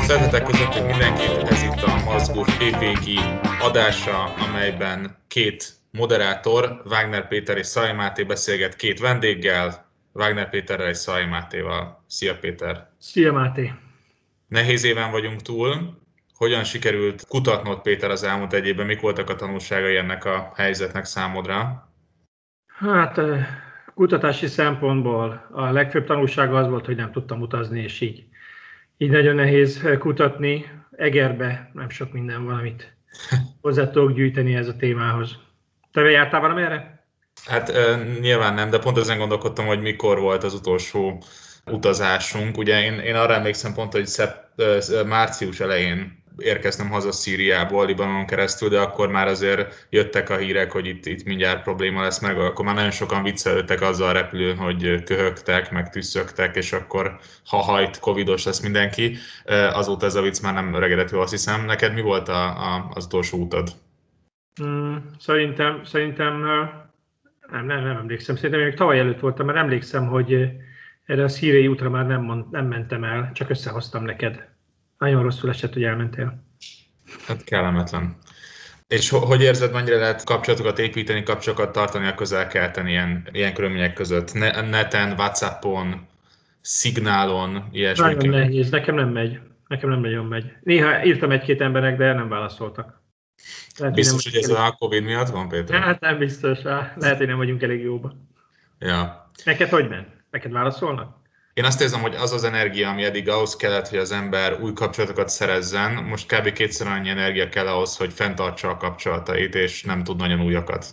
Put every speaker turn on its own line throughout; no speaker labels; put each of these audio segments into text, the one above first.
Szeretettel köszöntünk mindenkit, ez itt a Mazgó PPG adása, amelyben két moderátor, Wagner Péter és Szai Máté beszélget két vendéggel, Wagner Péterrel és Szai Mátéval. Szia Péter!
Szia Máté!
Nehéz éven vagyunk túl. Hogyan sikerült kutatnod Péter az elmúlt egy évben? Mik voltak a tanulságai ennek a helyzetnek számodra?
Hát kutatási szempontból a legfőbb tanulsága az volt, hogy nem tudtam utazni, és így, így nagyon nehéz kutatni. Egerbe nem sok minden valamit hozzá tudok gyűjteni ez a témához. Te jártál valami erre?
Hát nyilván nem, de pont ezen gondolkodtam, hogy mikor volt az utolsó utazásunk. Ugye én, én arra emlékszem pont, hogy szep, március elején érkeztem haza Szíriából, Libanon keresztül, de akkor már azért jöttek a hírek, hogy itt, itt mindjárt probléma lesz, meg akkor már nagyon sokan viccelődtek azzal a repülőn, hogy köhögtek, meg tüsszögtek, és akkor ha hajt, covidos lesz mindenki. Azóta ez a vicc már nem öregedett azt hiszem. Neked mi volt a, a, az utolsó utad?
Mm, szerintem, szerintem nem, nem, nem emlékszem. Szerintem még tavaly előtt voltam, mert emlékszem, hogy erre a szíriai útra már nem, nem mentem el, csak összehoztam neked. Nagyon rosszul esett, hogy elmentél.
Hát kellemetlen. És hogy érzed, mennyire lehet kapcsolatokat építeni, kapcsolatokat tartani a közel-keleten ilyen, ilyen körülmények között? Neten, Whatsappon, szignálon, ilyesmi?
Nagyon nehéz, nekem nem megy. Nekem nem nagyon megy. Néha írtam egy-két embernek, de nem válaszoltak.
Lehet, biztos, hogy, hogy ez a Covid miatt van, Péter?
Hát nem biztos. Lehet, hogy nem vagyunk elég jóban.
Ja.
Neked hogy ment? Neked válaszolnak?
Én azt érzem, hogy az az energia, ami eddig ahhoz kellett, hogy az ember új kapcsolatokat szerezzen, most kb. kétszer annyi energia kell ahhoz, hogy fenntartsa a kapcsolatait, és nem tud nagyon újakat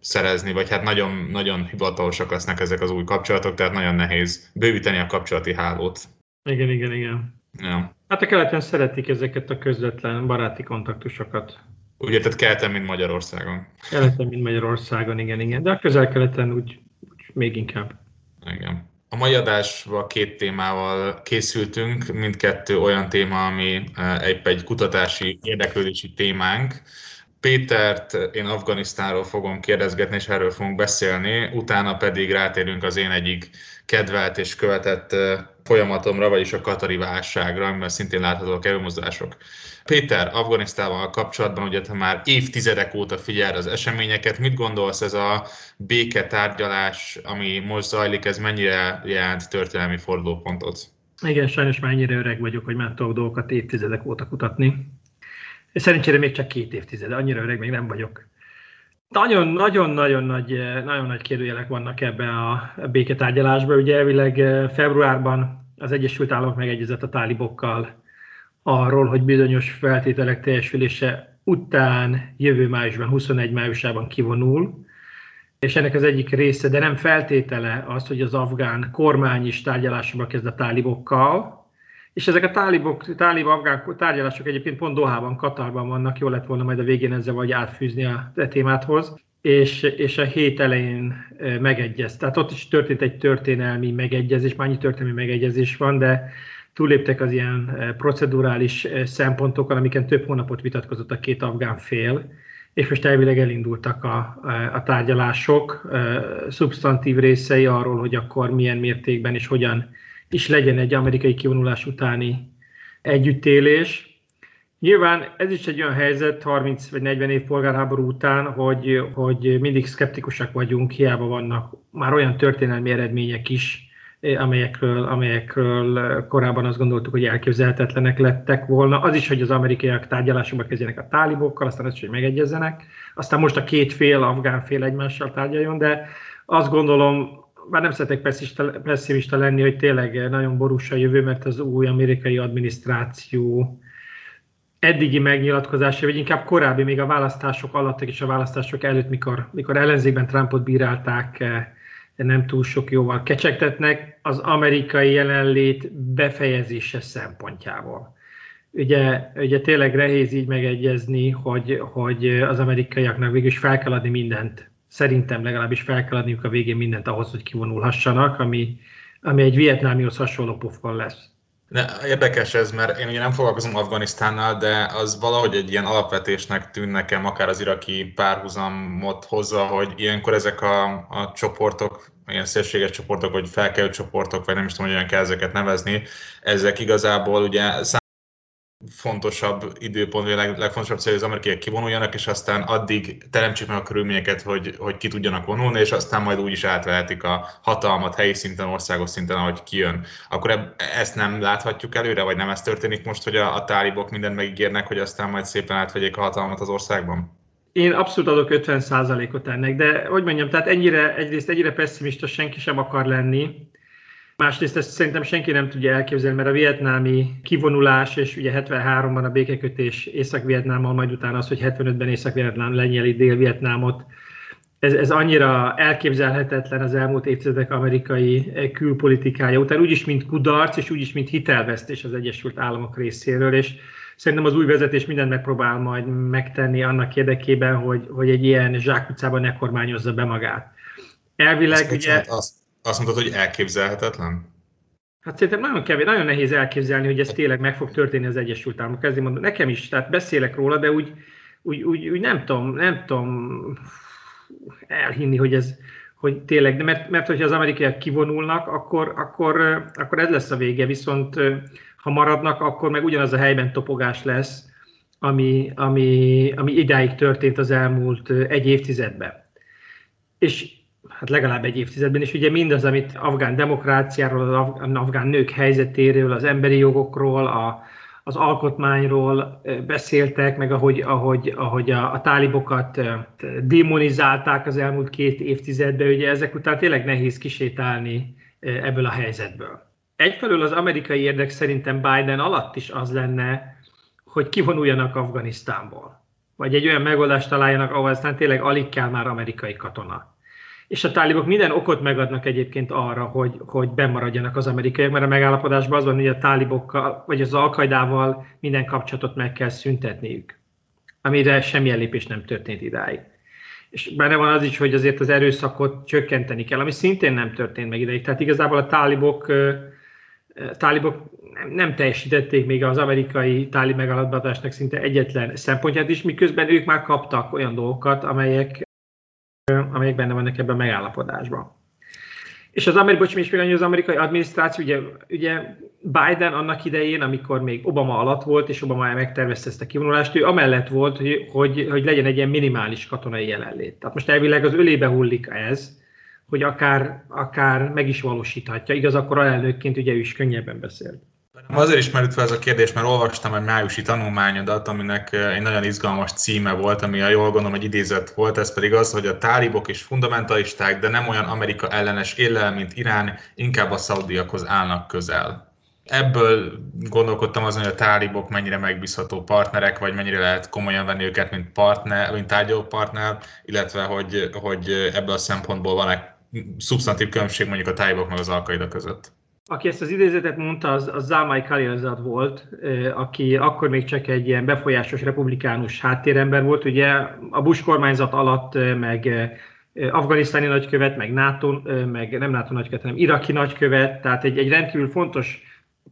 szerezni, vagy hát nagyon, nagyon hivatalosak lesznek ezek az új kapcsolatok, tehát nagyon nehéz bővíteni a kapcsolati hálót.
Igen, igen, igen.
Ja.
Hát a keleten szeretik ezeket a közvetlen baráti kontaktusokat.
Ugye, tehát keleten, mint Magyarországon.
Keleten, mint Magyarországon, igen, igen. De a közel-keleten úgy, úgy még inkább.
Igen. A mai adásban két témával készültünk, mindkettő olyan téma, ami egy, egy kutatási érdeklődési témánk. Pétert én Afganisztánról fogom kérdezgetni, és erről fogunk beszélni, utána pedig rátérünk az én egyik kedvelt és követett folyamatomra, vagyis a katari válságra, amiben szintén láthatóak előmozdulások. Péter, Afganisztával kapcsolatban ugye te már évtizedek óta figyel az eseményeket. Mit gondolsz ez a béketárgyalás, ami most zajlik, ez mennyire jelent történelmi fordulópontot?
Igen, sajnos már ennyire öreg vagyok, hogy már tudok dolgokat évtizedek óta kutatni. Szerencsére még csak két évtized, annyira öreg még nem vagyok. Nagyon-nagyon-nagyon nagy, nagyon nagy kérdőjelek vannak ebbe a béketárgyalásban. Ugye elvileg februárban az Egyesült Államok megegyezett a tálibokkal arról, hogy bizonyos feltételek teljesülése után jövő májusban, 21 májusában kivonul, és ennek az egyik része, de nem feltétele az, hogy az afgán kormány is tárgyalásokba kezd a tálibokkal, és ezek a tálibok, tálib afgán tárgyalások egyébként pont Dohában, Katarban vannak, jó lett volna majd a végén ezzel vagy átfűzni a témáthoz, és, és a hét elején megegyez. Tehát ott is történt egy történelmi megegyezés, már annyi történelmi megegyezés van, de túléptek az ilyen procedurális szempontokon, amiken több hónapot vitatkozott a két afgán fél, és most elvileg elindultak a, a tárgyalások, szubstantív részei arról, hogy akkor milyen mértékben és hogyan is legyen egy amerikai kivonulás utáni együttélés. Nyilván ez is egy olyan helyzet 30 vagy 40 év polgárháború után, hogy, hogy mindig szkeptikusak vagyunk, hiába vannak már olyan történelmi eredmények is, amelyekről, amelyekről korábban azt gondoltuk, hogy elképzelhetetlenek lettek volna. Az is, hogy az amerikaiak tárgyalásokba kezdjenek a tálibokkal, aztán az is, hogy megegyezzenek. Aztán most a két fél, afgán fél egymással tárgyaljon, de azt gondolom, már nem szeretek pessimista lenni, hogy tényleg nagyon borús a jövő, mert az új amerikai adminisztráció eddigi megnyilatkozása, vagy inkább korábbi, még a választások alatt és a választások előtt, mikor, mikor ellenzékben Trumpot bírálták, nem túl sok jóval kecsegtetnek az amerikai jelenlét befejezése szempontjából. Ugye, ugye tényleg nehéz így megegyezni, hogy, hogy az amerikaiaknak végül is fel kell adni mindent. Szerintem legalábbis fel kell adniuk a végén mindent ahhoz, hogy kivonulhassanak, ami, ami egy vietnámihoz hasonló pofon lesz.
Ne, érdekes ez, mert én ugye nem foglalkozom Afganisztánnal, de az valahogy egy ilyen alapvetésnek tűn nekem, akár az iraki párhuzamot hozza, hogy ilyenkor ezek a, a csoportok, ilyen szélséges csoportok, vagy felkelő csoportok, vagy nem is tudom, hogy olyan kell ezeket nevezni, ezek igazából ugye fontosabb időpont, vagy a leg, legfontosabb cél, hogy az amerikaiak kivonuljanak, és aztán addig teremtsék meg a körülményeket, hogy, hogy ki tudjanak vonulni, és aztán majd úgy is átvehetik a hatalmat helyi szinten, országos szinten, ahogy kijön. Akkor eb, ezt nem láthatjuk előre, vagy nem ez történik most, hogy a, a tálibok mindent megígérnek, hogy aztán majd szépen átvegyék a hatalmat az országban?
Én abszolút adok 50%-ot ennek, de hogy mondjam, tehát ennyire, egyrészt ennyire pessimista senki sem akar lenni, Másrészt ezt szerintem senki nem tudja elképzelni, mert a vietnámi kivonulás, és ugye 73-ban a békekötés Észak-Vietnámmal, majd utána az, hogy 75-ben Észak-Vietnám lenyeli Dél-Vietnámot, ez, ez annyira elképzelhetetlen az elmúlt évtizedek amerikai külpolitikája után, úgyis, mint kudarc, és úgyis, mint hitelvesztés az Egyesült Államok részéről, és szerintem az új vezetés mindent megpróbál majd megtenni annak érdekében, hogy, hogy egy ilyen zsákutcában ne kormányozza be magát.
Elvileg azt ugye... Azt, azt mondtad, hogy elképzelhetetlen?
Hát szerintem nagyon kevés, nagyon nehéz elképzelni, hogy ez tényleg meg fog történni az Egyesült Államok. Ezért mondom, nekem is, tehát beszélek róla, de úgy, úgy, úgy, úgy nem tudom, nem tudom elhinni, hogy ez, hogy tényleg, de mert, mert hogyha az amerikaiak kivonulnak, akkor, akkor, akkor ez lesz a vége, viszont ha maradnak, akkor meg ugyanaz a helyben topogás lesz, ami, ami, ami idáig történt az elmúlt egy évtizedben. És hát legalább egy évtizedben, és ugye mindaz, amit afgán demokráciáról, az afgán nők helyzetéről, az emberi jogokról, a, az alkotmányról beszéltek, meg ahogy, ahogy, ahogy a, a tálibokat demonizálták az elmúlt két évtizedben, ugye ezek után tényleg nehéz kisétálni ebből a helyzetből. Egyfelől az amerikai érdek szerintem Biden alatt is az lenne, hogy kivonuljanak Afganisztánból. Vagy egy olyan megoldást találjanak, ahol aztán tényleg alig kell már amerikai katona és a tálibok minden okot megadnak egyébként arra, hogy, hogy bemaradjanak az amerikaiak, mert a megállapodásban az van, hogy a tálibokkal, vagy az alkaidával minden kapcsolatot meg kell szüntetniük, amire semmilyen lépés nem történt idáig. És benne van az is, hogy azért az erőszakot csökkenteni kell, ami szintén nem történt meg ideig. Tehát igazából a tálibok, tálibok nem teljesítették még az amerikai tálib megállapodásnak szinte egyetlen szempontját is, miközben ők már kaptak olyan dolgokat, amelyek amelyek benne vannak ebben a megállapodásban. És az amerikai, bocs, még az amerikai adminisztráció, ugye, ugye Biden annak idején, amikor még Obama alatt volt, és Obama megtervezte ezt a kivonulást, ő amellett volt, hogy, hogy, hogy legyen egy ilyen minimális katonai jelenlét. Tehát most elvileg az ölébe hullik ez, hogy akár, akár meg is valósíthatja. Igaz, akkor alelnökként ugye ő is könnyebben beszélt.
Azért is merült fel ez a kérdés, mert olvastam egy májusi tanulmányodat, aminek eh, egy nagyon izgalmas címe volt, ami a jól gondolom, hogy idézet volt, ez pedig az, hogy a tálibok és fundamentalisták, de nem olyan Amerika ellenes éllel, mint Irán, inkább a szaudiakhoz állnak közel. Ebből gondolkodtam azon, hogy a tálibok mennyire megbízható partnerek, vagy mennyire lehet komolyan venni őket, mint partner, mint tárgyaló partner, illetve hogy, hogy ebből a szempontból van-e szubstantív különbség mondjuk a tálibok meg az alkaida között.
Aki ezt az idézetet mondta, az, az Zalmai Khalilzad volt, aki akkor még csak egy ilyen befolyásos republikánus háttérember volt. Ugye a Bush kormányzat alatt meg afganisztáni nagykövet, meg NATO, meg nem NATO nagykövet, hanem iraki nagykövet, tehát egy, egy rendkívül fontos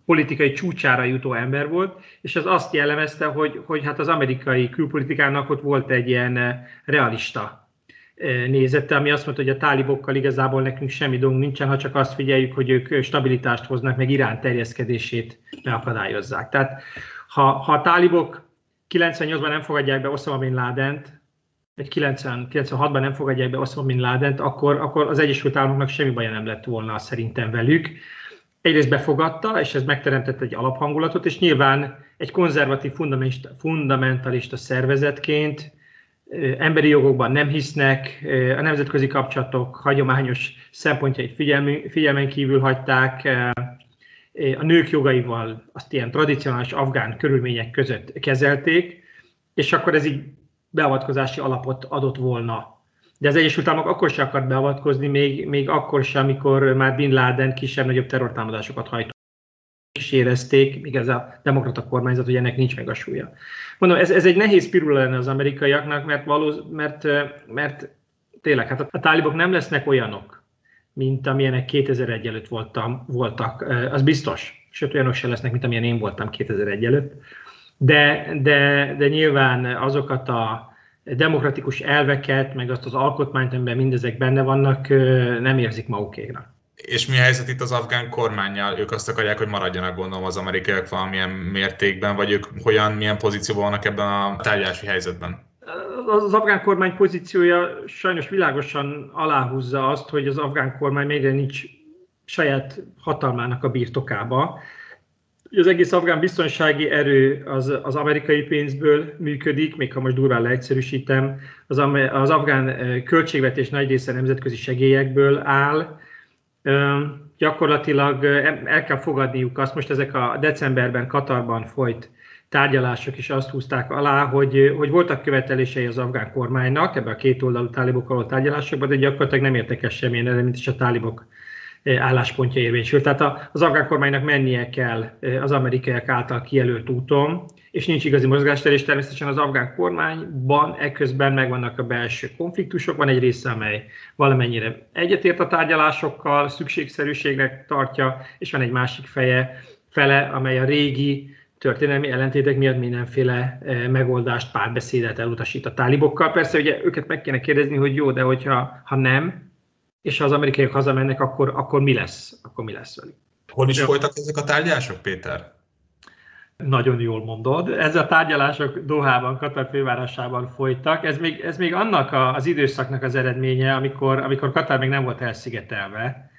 politikai csúcsára jutó ember volt, és az azt jellemezte, hogy, hogy hát az amerikai külpolitikának ott volt egy ilyen realista nézette, ami azt mondta, hogy a tálibokkal igazából nekünk semmi dolgunk nincsen, ha csak azt figyeljük, hogy ők stabilitást hoznak, meg Irán terjeszkedését megakadályozzák. Tehát ha, ha a tálibok 98-ban nem fogadják be Osama Bin Ladent, vagy 90, 96-ban nem fogadják be Osama Bin Ladent, akkor, akkor az Egyesült Államoknak semmi baja nem lett volna szerintem velük. Egyrészt befogadta, és ez megteremtett egy alaphangulatot, és nyilván egy konzervatív fundamentalista szervezetként emberi jogokban nem hisznek, a nemzetközi kapcsolatok hagyományos szempontjait figyelmen kívül hagyták, a nők jogaival azt ilyen tradicionális afgán körülmények között kezelték, és akkor ez így beavatkozási alapot adott volna. De az Egyesült Államok akkor sem akart beavatkozni, még, még akkor sem, amikor már Bin Laden kisebb-nagyobb terrortámadásokat hajtott is érezték, ez a demokrata kormányzat, hogy ennek nincs meg a súlya. Mondom, ez, ez egy nehéz pirula lenne az amerikaiaknak, mert, való, mert, mert tényleg, hát a, tálibok nem lesznek olyanok, mint amilyenek 2001 előtt voltam, voltak, az biztos. Sőt, olyanok se lesznek, mint amilyen én voltam 2001 előtt. De, de, de nyilván azokat a demokratikus elveket, meg azt az alkotmányt, amiben mindezek benne vannak, nem érzik magukéknak.
És mi a helyzet itt az afgán kormányjal? Ők azt akarják, hogy maradjanak gondolom az amerikaiak valamilyen mértékben, vagy ők hogyan, milyen pozícióban vannak ebben a tárgyalási helyzetben?
Az afgán kormány pozíciója sajnos világosan aláhúzza azt, hogy az afgán kormány még nincs saját hatalmának a birtokába. Az egész afgán biztonsági erő az, az amerikai pénzből működik, még ha most durván leegyszerűsítem, az, az afgán költségvetés nagy része nemzetközi segélyekből áll, gyakorlatilag el kell fogadniuk azt, most ezek a decemberben Katarban folyt tárgyalások is azt húzták alá, hogy, hogy voltak követelései az afgán kormánynak ebben a két oldalú tálibokkal tárgyalásokban, de gyakorlatilag nem értek el semmilyen eredményt, és a tálibok álláspontja érvényesül. Tehát az afgán kormánynak mennie kell az amerikaiak által kijelölt úton, és nincs igazi mozgástér, és természetesen az afgán kormányban ekközben megvannak a belső konfliktusok, van egy része, amely valamennyire egyetért a tárgyalásokkal, szükségszerűségnek tartja, és van egy másik feje, fele, amely a régi történelmi ellentétek miatt mindenféle megoldást, párbeszédet elutasít a tálibokkal. Persze ugye őket meg kéne kérdezni, hogy jó, de hogyha ha nem, és ha az amerikaiak hazamennek, akkor, akkor mi lesz? Akkor mi lesz velük?
Hol is folytak ezek a tárgyalások, Péter?
Nagyon jól mondod. Ez a tárgyalások Dohában, Katar fővárosában folytak. Ez még, ez még annak a, az időszaknak az eredménye, amikor, amikor Katar még nem volt elszigetelve,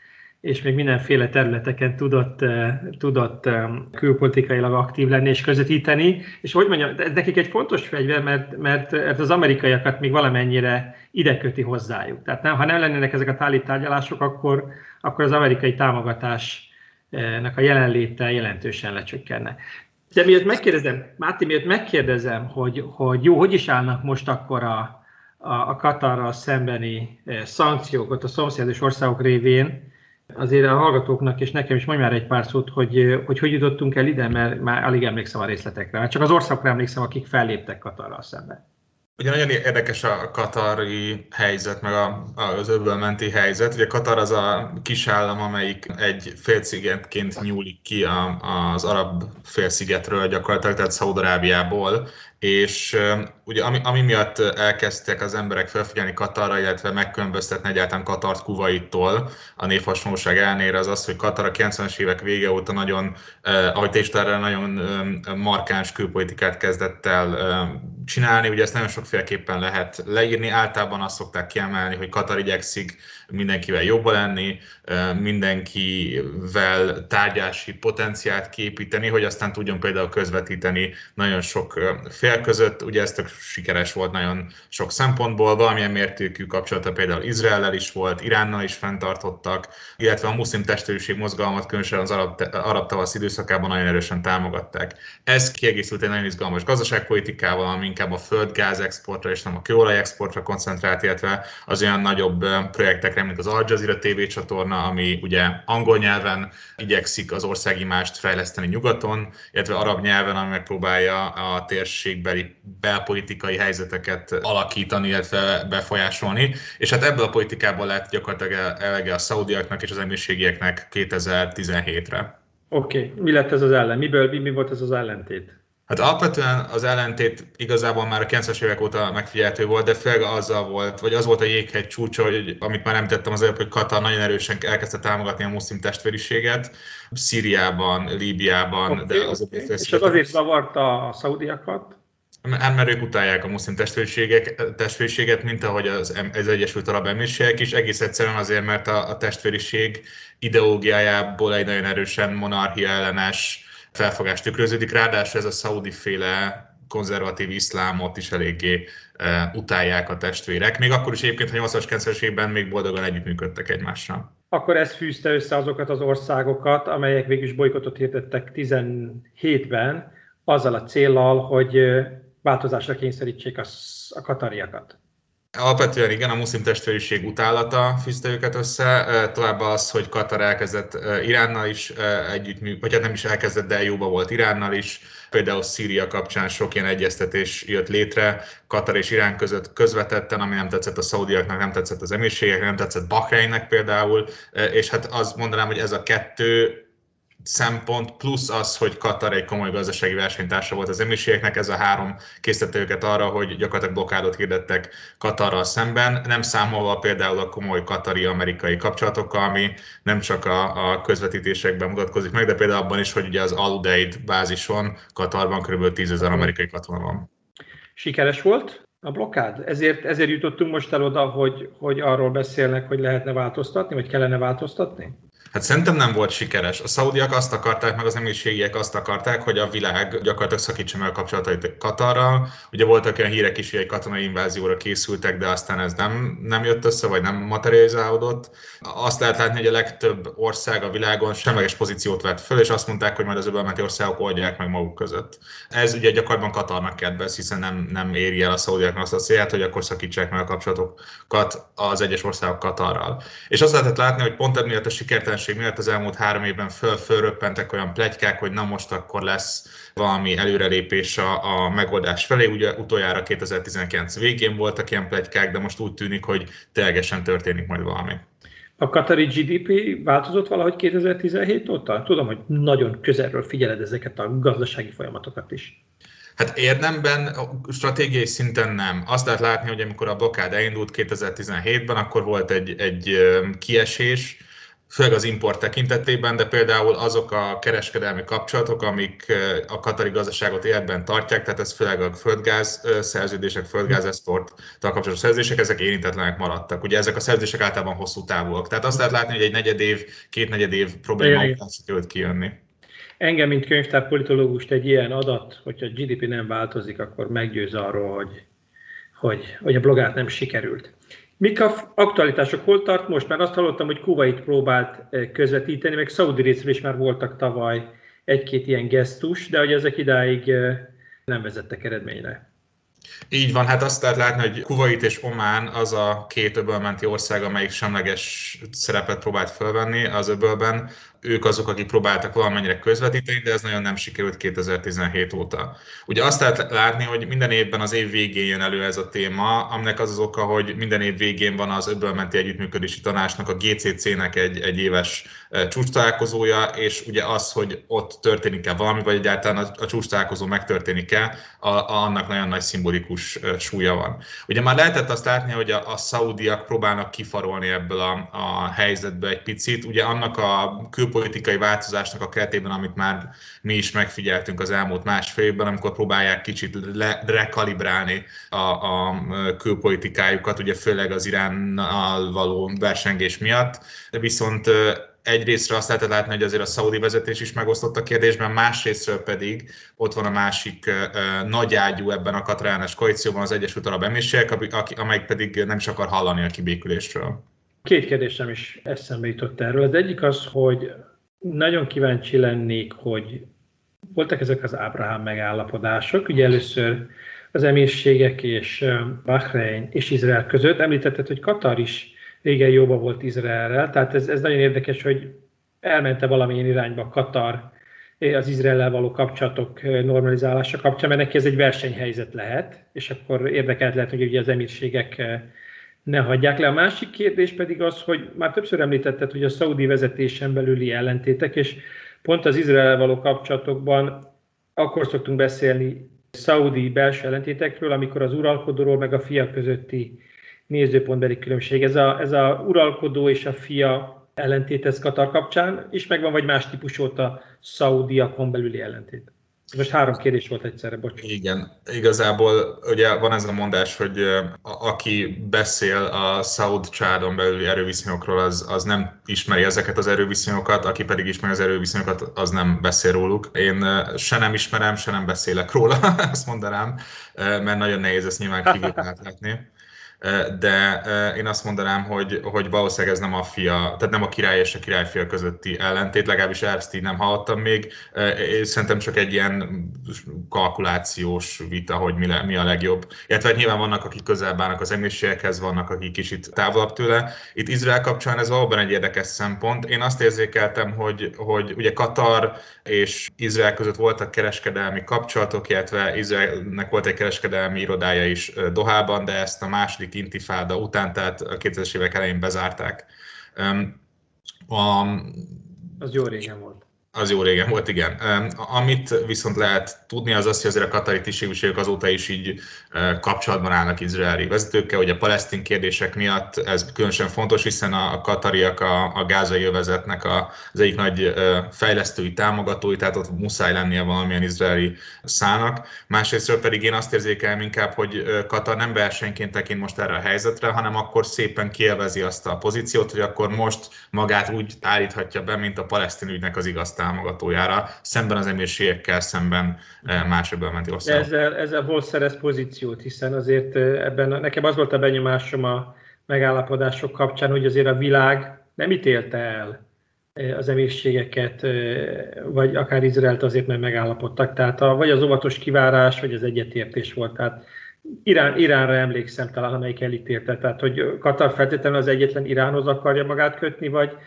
és még mindenféle területeken tudott, eh, tudott eh, külpolitikailag aktív lenni és közvetíteni. És hogy mondjam, ez nekik egy fontos fegyver, mert, mert, mert az amerikaiakat még valamennyire ide köti hozzájuk. Tehát nem, ha nem lennének ezek a tálib tárgyalások, akkor, akkor az amerikai támogatásnak a jelenléte jelentősen lecsökkenne. De miért megkérdezem, Máté, miért megkérdezem, hogy, hogy jó, hogy is állnak most akkor a, a, a Katarral szembeni eh, szankciókat a szomszédos országok révén, azért a hallgatóknak és nekem is mondj már egy pár szót, hogy, eh, hogy hogy jutottunk el ide, mert már alig emlékszem a részletekre. Csak az országokra emlékszem, akik felléptek Katarral szemben.
Ugye nagyon érdekes a katari helyzet, meg a, az öbölmenti helyzet. Ugye Katar az a kis állam, amelyik egy félszigetként nyúlik ki a, az arab félszigetről, gyakorlatilag, tehát Szaudarábiából, és ugye ami, ami miatt elkezdtek az emberek felfigyelni Katarra, illetve megkülönböztetni egyáltalán Katart Kuwaittól a névhasonlóság elnére az az, hogy Katar a 90-es évek vége óta nagyon, eh, ahogy te nagyon eh, markáns külpolitikát kezdett el eh, csinálni. Ugye ezt nagyon sokféleképpen lehet leírni. Általában azt szokták kiemelni, hogy Katar igyekszik mindenkivel jobban lenni, mindenkivel tárgyási potenciált képíteni, hogy aztán tudjon például közvetíteni nagyon sok fél között. Ugye ez tök sikeres volt nagyon sok szempontból, valamilyen mértékű kapcsolata például Izraellel is volt, Iránnal is fenntartottak, illetve a muszlim testvérűség mozgalmat különösen az arab, arab tavasz időszakában nagyon erősen támogatták. Ez kiegészült egy nagyon izgalmas gazdaságpolitikával, ami inkább a földgáz exportra és nem a kőolaj exportra koncentrált, illetve az olyan nagyobb projektek projektekre, mint az Al Jazeera TV csatorna, ami ugye angol nyelven igyekszik az országimást fejleszteni nyugaton, illetve arab nyelven, ami megpróbálja a térségbeli belpolitikai helyzeteket alakítani, illetve befolyásolni. És hát ebből a politikából lett gyakorlatilag elege a szaudiaknak és az emírségieknek 2017-re.
Oké, okay. mi lett ez az ellen? Miből, mi, mi volt ez az ellentét?
Hát alapvetően az ellentét igazából már a 90-es évek óta megfigyelhető volt, de főleg azzal volt, vagy az volt a jéghegy csúcsa, hogy, amit már említettem az előbb, hogy Katar nagyon erősen elkezdte támogatni a muszlim testvériséget, Szíriában, Líbiában, okay, de az
okay. És az azért zavarta a szaudiakat?
Hát mert ők utálják a muszlim testvériséget, mint ahogy az, az Egyesült Arab Emírségek is, egész egyszerűen azért, mert a, a testvériség ideológiájából egy nagyon erősen monarchia ellenes felfogás tükröződik, ráadásul ez a szaudi féle konzervatív iszlámot is eléggé e, utálják a testvérek. Még akkor is egyébként, hogy 80-as, 90 évben még boldogan együttműködtek egymással.
Akkor ez fűzte össze azokat az országokat, amelyek végül is bolykotot hirdettek 17-ben, azzal a céllal, hogy változásra kényszerítsék a, a katariakat.
Alapvetően igen, a muszlim testvériség utálata fűzte őket össze, továbbá az, hogy Katar elkezdett Iránnal is együtt, vagy hát nem is elkezdett, de jóba volt Iránnal is, például Szíria kapcsán sok ilyen egyeztetés jött létre, Katar és Irán között közvetetten, ami nem tetszett a szaudiaknak, nem tetszett az emírségeknek, nem tetszett Bahreinnek például, és hát azt mondanám, hogy ez a kettő szempont, plusz az, hogy Katar egy komoly gazdasági versenytársa volt az emírségeknek, ez a három készítette őket arra, hogy gyakorlatilag blokádot hirdettek Katarral szemben, nem számolva például a komoly katari-amerikai kapcsolatokkal, ami nem csak a, a közvetítésekben mutatkozik meg, de például abban is, hogy ugye az Aludeid bázison Katarban kb. 10 ezer amerikai katona van.
Sikeres volt a blokkád? Ezért, ezért jutottunk most el oda, hogy, hogy arról beszélnek, hogy lehetne változtatni, vagy kellene változtatni?
Hát szerintem nem volt sikeres. A szaudiak azt akarták, meg az emírségiek azt akarták, hogy a világ gyakorlatilag szakítsa meg a kapcsolatait Katarral. Ugye voltak olyan hírek is, hogy egy katonai invázióra készültek, de aztán ez nem, nem jött össze, vagy nem materializálódott. Azt lehet látni, hogy a legtöbb ország a világon semleges pozíciót vett föl, és azt mondták, hogy majd az öbölmenti országok oldják meg maguk között. Ez ugye gyakorlatban Katarnak kedvez, hiszen nem, nem éri el a szaudiaknak azt a célját, hogy akkor szakítsák meg a kapcsolatokat az egyes országok Katarral. És azt lehetett látni, hogy pont emiatt a sikertelenség jelenség miatt az elmúlt három évben föl-fölröppentek olyan plegykák, hogy na most akkor lesz valami előrelépés a, a megoldás felé. Ugye utoljára 2019 végén voltak ilyen plegykák, de most úgy tűnik, hogy ténylegesen történik majd valami.
A katari GDP változott valahogy 2017 óta? Tudom, hogy nagyon közelről figyeled ezeket a gazdasági folyamatokat is.
Hát érdemben, stratégiai szinten nem. Azt lehet látni, hogy amikor a blokkád elindult 2017-ben, akkor volt egy, egy kiesés, főleg az import tekintetében, de például azok a kereskedelmi kapcsolatok, amik a katari gazdaságot életben tartják, tehát ez főleg a földgáz szerződések, földgáz eszporttal kapcsolatos szerződések, ezek érintetlenek maradtak. Ugye ezek a szerződések általában hosszú távúak. Tehát azt lehet látni, hogy egy negyed év, két negyed év probléma után sikerült kijönni.
Engem, mint könyvtárpolitológust egy ilyen adat, hogyha a GDP nem változik, akkor meggyőz arról, hogy, hogy, hogy a blogát nem sikerült. Mik a aktualitások? Hol tart most? Mert azt hallottam, hogy Kuwait próbált eh, közvetíteni, meg Szaudi részről is már voltak tavaly egy-két ilyen gesztus, de hogy ezek idáig eh, nem vezettek eredményre.
Így van, hát azt lehet látni, hogy Kuwait és Omán az a két öbölmenti ország, amelyik semleges szerepet próbált fölvenni az öbölben ők azok, akik próbáltak valamennyire közvetíteni, de ez nagyon nem sikerült 2017 óta. Ugye azt lehet látni, hogy minden évben az év végén jön elő ez a téma, aminek az az oka, hogy minden év végén van az öbölmenti együttműködési tanácsnak, a GCC-nek egy, egy éves e, csúcs találkozója, és ugye az, hogy ott történik-e valami, vagy egyáltalán a, a csúcs találkozó megtörténik-e, a, a, annak nagyon nagy szimbolikus e, súlya van. Ugye már lehetett azt látni, hogy a, a szaudiak próbálnak kifarolni ebből a, a helyzetből egy picit. Ugye annak a külpolitikai változásnak a keretében, amit már mi is megfigyeltünk az elmúlt másfél évben, amikor próbálják kicsit le, rekalibrálni a, a külpolitikájukat, ugye főleg az Iránnal való versengés miatt. Viszont egyrésztről azt lehetett látni, hogy azért a szaudi vezetés is megosztott a kérdésben, másrésztről pedig ott van a másik uh, nagyágyú ebben a katránes koalícióban, az Egyesült Arab Emírségek, amelyik pedig nem is akar hallani a kibékülésről.
Két kérdésem is eszembe jutott erről. Az egyik az, hogy nagyon kíváncsi lennék, hogy voltak ezek az Ábrahám megállapodások. Ugye először az emírségek és Bahrein és Izrael között. Említetted, hogy Katar is régen jóba volt Izraelrel, tehát ez, ez nagyon érdekes, hogy elmente valamilyen irányba Katar az Izrael való kapcsolatok normalizálása kapcsán, mert neki ez egy versenyhelyzet lehet, és akkor érdekelt lehet, hogy ugye az emírségek ne hagyják le. A másik kérdés pedig az, hogy már többször említetted, hogy a szaudi vezetésen belüli ellentétek, és pont az Izrael való kapcsolatokban akkor szoktunk beszélni szaudi belső ellentétekről, amikor az uralkodóról meg a fia közötti nézőpontbeli különbség. Ez a, ez a uralkodó és a fia ellentét ez Katar kapcsán is megvan, vagy más típusú a szaudiakon belüli ellentét? Most három kérdés volt egyszerre, bocs.
Igen, igazából ugye van ez a mondás, hogy a, aki beszél a Saud csádon belüli erőviszonyokról, az, az nem ismeri ezeket az erőviszonyokat, aki pedig ismeri az erőviszonyokat, az nem beszél róluk. Én se nem ismerem, se nem beszélek róla, azt mondanám, mert nagyon nehéz ezt nyilván kívül látni de én azt mondanám, hogy, hogy valószínűleg ez nem a fia, tehát nem a király és a királyfia közötti ellentét, legalábbis ezt így nem hallottam még. Szerintem csak egy ilyen kalkulációs vita, hogy mi, le, mi a legjobb. Illetve nyilván vannak, akik közel bánnak az emlőségekhez, vannak, akik kicsit távolabb tőle. Itt Izrael kapcsán ez valóban egy érdekes szempont. Én azt érzékeltem, hogy, hogy ugye Katar és Izrael között voltak kereskedelmi kapcsolatok, illetve Izraelnek volt egy kereskedelmi irodája is Dohában, de ezt a második intifáda után, tehát a 2000-es évek elején bezárták.
A, az jó régen volt.
Az jó régen volt, igen. Amit viszont lehet tudni, az az, hogy azért a katari tisztségviselők azóta is így kapcsolatban állnak izraeli vezetőkkel, hogy a palesztin kérdések miatt ez különösen fontos, hiszen a katariak a, a gázai övezetnek az egyik nagy fejlesztői támogatói, tehát ott muszáj lennie valamilyen izraeli szának. Másrésztről pedig én azt érzékelem inkább, hogy Katar nem versenyként tekint most erre a helyzetre, hanem akkor szépen kielvezi azt a pozíciót, hogy akkor most magát úgy állíthatja be, mint a palesztin ügynek az igaz támogatójára, szemben az emírségekkel, szemben eh, más menti országok.
Ezzel, ezzel hol szerez pozíciót, hiszen azért eh, ebben, nekem az volt a benyomásom a megállapodások kapcsán, hogy azért a világ nem ítélte el eh, az emírségeket, vagy akár Izraelt azért, mert megállapodtak. Tehát a, vagy az óvatos kivárás, vagy az egyetértés volt. Tehát Irán, Iránra emlékszem talán, amelyik elítélte. Tehát, hogy Katar feltétlenül az egyetlen Iránhoz akarja magát kötni, vagy,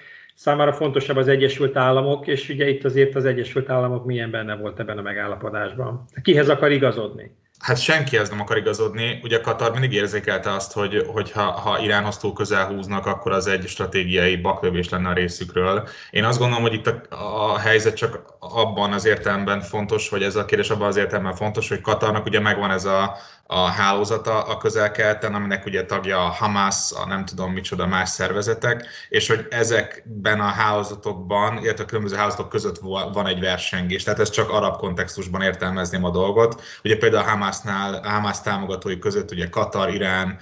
számára fontosabb az Egyesült Államok, és ugye itt azért az Egyesült Államok milyen benne volt ebben a megállapodásban. Kihez akar igazodni?
Hát senkihez nem akar igazodni. Ugye Katar mindig érzékelte azt, hogy, hogy ha, ha Iránhoz túl közel húznak, akkor az egy stratégiai baklövés lenne a részükről. Én azt gondolom, hogy itt a, a helyzet csak abban az értelemben fontos, vagy ez a kérdés abban az értelemben fontos, hogy Katarnak ugye megvan ez a, a hálózata a közel-keleten, aminek ugye tagja a Hamas, a nem tudom micsoda más szervezetek, és hogy ezekben a hálózatokban, illetve a különböző hálózatok között van egy versengés. Tehát ez csak arab kontextusban értelmezném a dolgot. Ugye például a Hamasnál, Hamas támogatói között ugye Katar, Irán,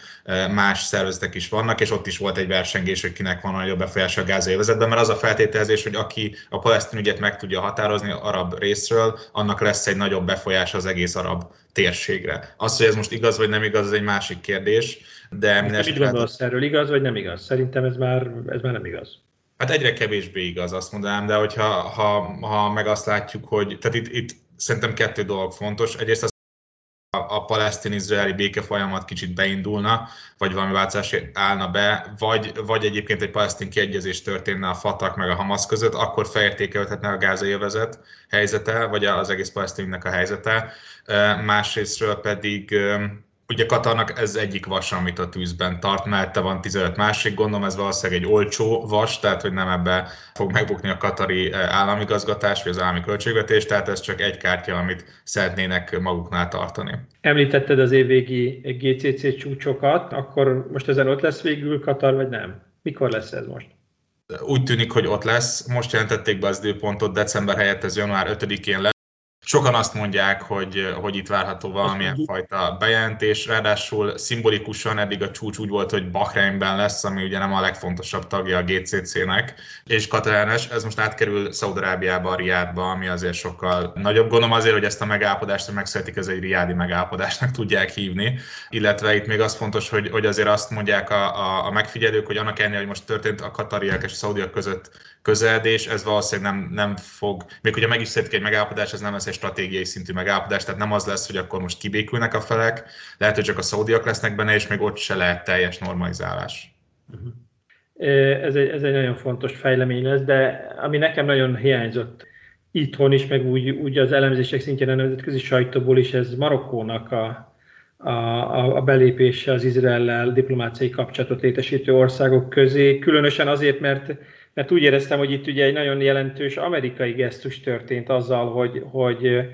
más szervezetek is vannak, és ott is volt egy versengés, hogy kinek van a nagyobb befolyása a gázai vezetben, mert az a feltételezés, hogy aki a palesztin ügyet meg tudja határozni arab részről, annak lesz egy nagyobb befolyása az egész arab térségre. Az, hogy ez most igaz vagy nem igaz, ez egy másik kérdés. De
Mit esetre... gondolsz erről, igaz vagy nem igaz? Szerintem ez már, ez már nem igaz.
Hát egyre kevésbé igaz, azt mondanám, de hogyha ha, ha meg azt látjuk, hogy tehát itt, itt szerintem kettő dolog fontos. Egyrészt az a palesztin-izraeli béke folyamat kicsit beindulna, vagy valami változás állna be, vagy, vagy egyébként egy palesztin kiegyezés történne a Fatah meg a Hamas között, akkor felértékelhetne a gázai övezet helyzete, vagy az egész palesztinnek a helyzete. Másrésztről pedig Ugye Katarnak ez egyik vas, amit a tűzben tart, mellette van 15 másik, gondolom ez valószínűleg egy olcsó vas, tehát hogy nem ebbe fog megbukni a katari eh, államigazgatás vagy az állami költségvetés, tehát ez csak egy kártya, amit szeretnének maguknál tartani.
Említetted az évvégi GCC csúcsokat, akkor most ezen ott lesz végül Katar, vagy nem? Mikor lesz ez most?
Úgy tűnik, hogy ott lesz. Most jelentették be az időpontot, december helyett ez január 5-én lesz. Sokan azt mondják, hogy, hogy itt várható valamilyen fajta bejelentés, ráadásul szimbolikusan eddig a csúcs úgy volt, hogy Bahreinben lesz, ami ugye nem a legfontosabb tagja a GCC-nek, és Katalánes, ez most átkerül Szaudarábiába, Riádba, ami azért sokkal nagyobb. Gondolom azért, hogy ezt a megállapodást, hogy megszületik, ez egy riádi megállapodásnak tudják hívni, illetve itt még az fontos, hogy, hogy azért azt mondják a, a, a megfigyelők, hogy annak ellenére, hogy most történt a katariak és a szaudiak között közeledés, ez valószínűleg nem, nem fog, még ugye meg is egy megállapodás, ez nem lesz egy stratégiai szintű megállapodás, tehát nem az lesz, hogy akkor most kibékülnek a felek, lehet, hogy csak a szaudiak lesznek benne, és még ott se lehet teljes normalizálás.
Uh-huh. Ez egy, ez egy nagyon fontos fejlemény lesz, de ami nekem nagyon hiányzott itthon is, meg úgy, úgy az elemzések szintjén a nemzetközi sajtóból is, ez Marokkónak a, a, a belépése az Izraellel diplomáciai kapcsolatot létesítő országok közé, különösen azért, mert mert úgy éreztem, hogy itt ugye egy nagyon jelentős amerikai gesztus történt azzal, hogy, hogy,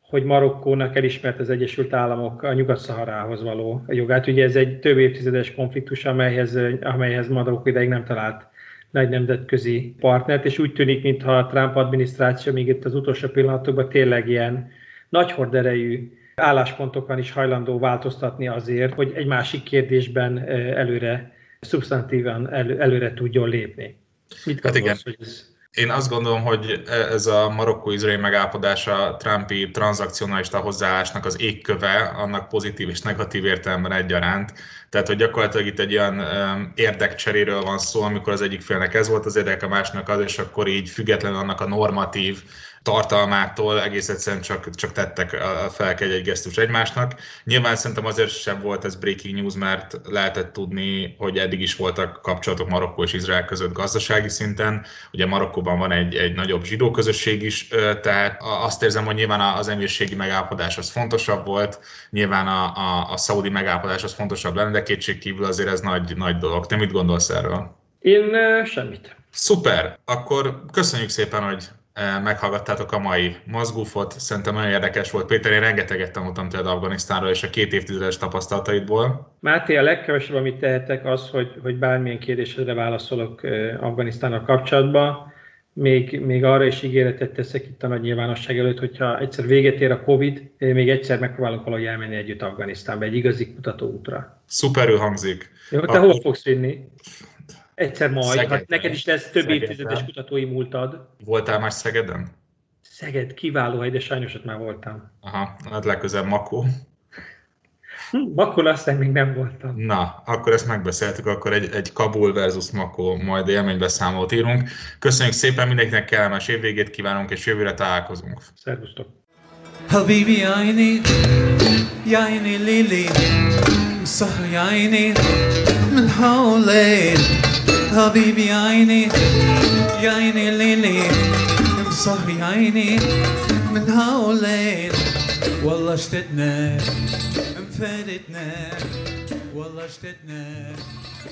hogy Marokkónak elismert az Egyesült Államok a Nyugat-Szaharához való jogát. Ugye ez egy több évtizedes konfliktus, amelyhez, amelyhez Marokkó ideig nem talált nagy nemzetközi partnert, és úgy tűnik, mintha a Trump adminisztráció még itt az utolsó pillanatokban tényleg ilyen nagy horderejű álláspontokon is hajlandó változtatni azért, hogy egy másik kérdésben előre, szubstantívan elő, előre tudjon lépni.
Mit hát igen. Ez... Én azt gondolom, hogy ez a marokkó-izraeli megállapodás a Trumpi tranzakcionalista hozzáállásnak az égköve, annak pozitív és negatív értelemben egyaránt. Tehát, hogy gyakorlatilag itt egy olyan érdekcseréről van szó, amikor az egyik félnek ez volt az érdek, a másnak az, és akkor így függetlenül annak a normatív tartalmától egész egyszerűen csak, csak tettek fel egy gesztus egymásnak. Nyilván szerintem azért sem volt ez breaking news, mert lehetett tudni, hogy eddig is voltak kapcsolatok Marokkó és Izrael között gazdasági szinten. Ugye Marokkóban van egy, egy nagyobb zsidó közösség is, tehát azt érzem, hogy nyilván az emírségi megállapodás az fontosabb volt, nyilván a, a, a szaudi megállapodás az fontosabb lenne, de kétség kívül azért ez nagy, nagy dolog. Te mit gondolsz erről?
Én semmit.
Szuper! Akkor köszönjük szépen, hogy meghallgattátok a mai mozgófot. Szerintem nagyon érdekes volt. Péter, én rengeteget tanultam tőled Afganisztánról és a két évtizedes tapasztalataidból.
Máté, a legkevesebb, amit tehetek, az, hogy, hogy bármilyen kérdésedre válaszolok Afganisztánnal kapcsolatban. Még, még arra is ígéretet teszek itt a nagy nyilvánosság előtt, hogyha egyszer véget ér a Covid, még egyszer megpróbálok valahogy elmenni együtt Afganisztánba, egy igazi kutatóútra.
Szuperül hangzik.
Jó, te Akkor... hol fogsz vinni? Egyszer majd, Szeged, hát neked is lesz több Szegedben. évtizedes kutatói múltad.
Voltál már Szegeden?
Szeged kiváló hely, de sajnos ott már voltam.
Aha, hát legközelebb Makó.
Hm, Makó aztán még nem voltam.
Na, akkor ezt megbeszéltük, akkor egy, egy Kabul versus Makó majd élménybeszámolót írunk. Köszönjük szépen, mindenkinek kellemes évvégét kívánunk, és jövőre találkozunk.
Szervusztok!
حبيبي يا عيني يا عيني ليلي سهر يا عيني من حولين حبيبي عيني يا عيني ليلي مصهي يا عيني من هولين والله اشتقنا مفادتنا والله اشتقنا.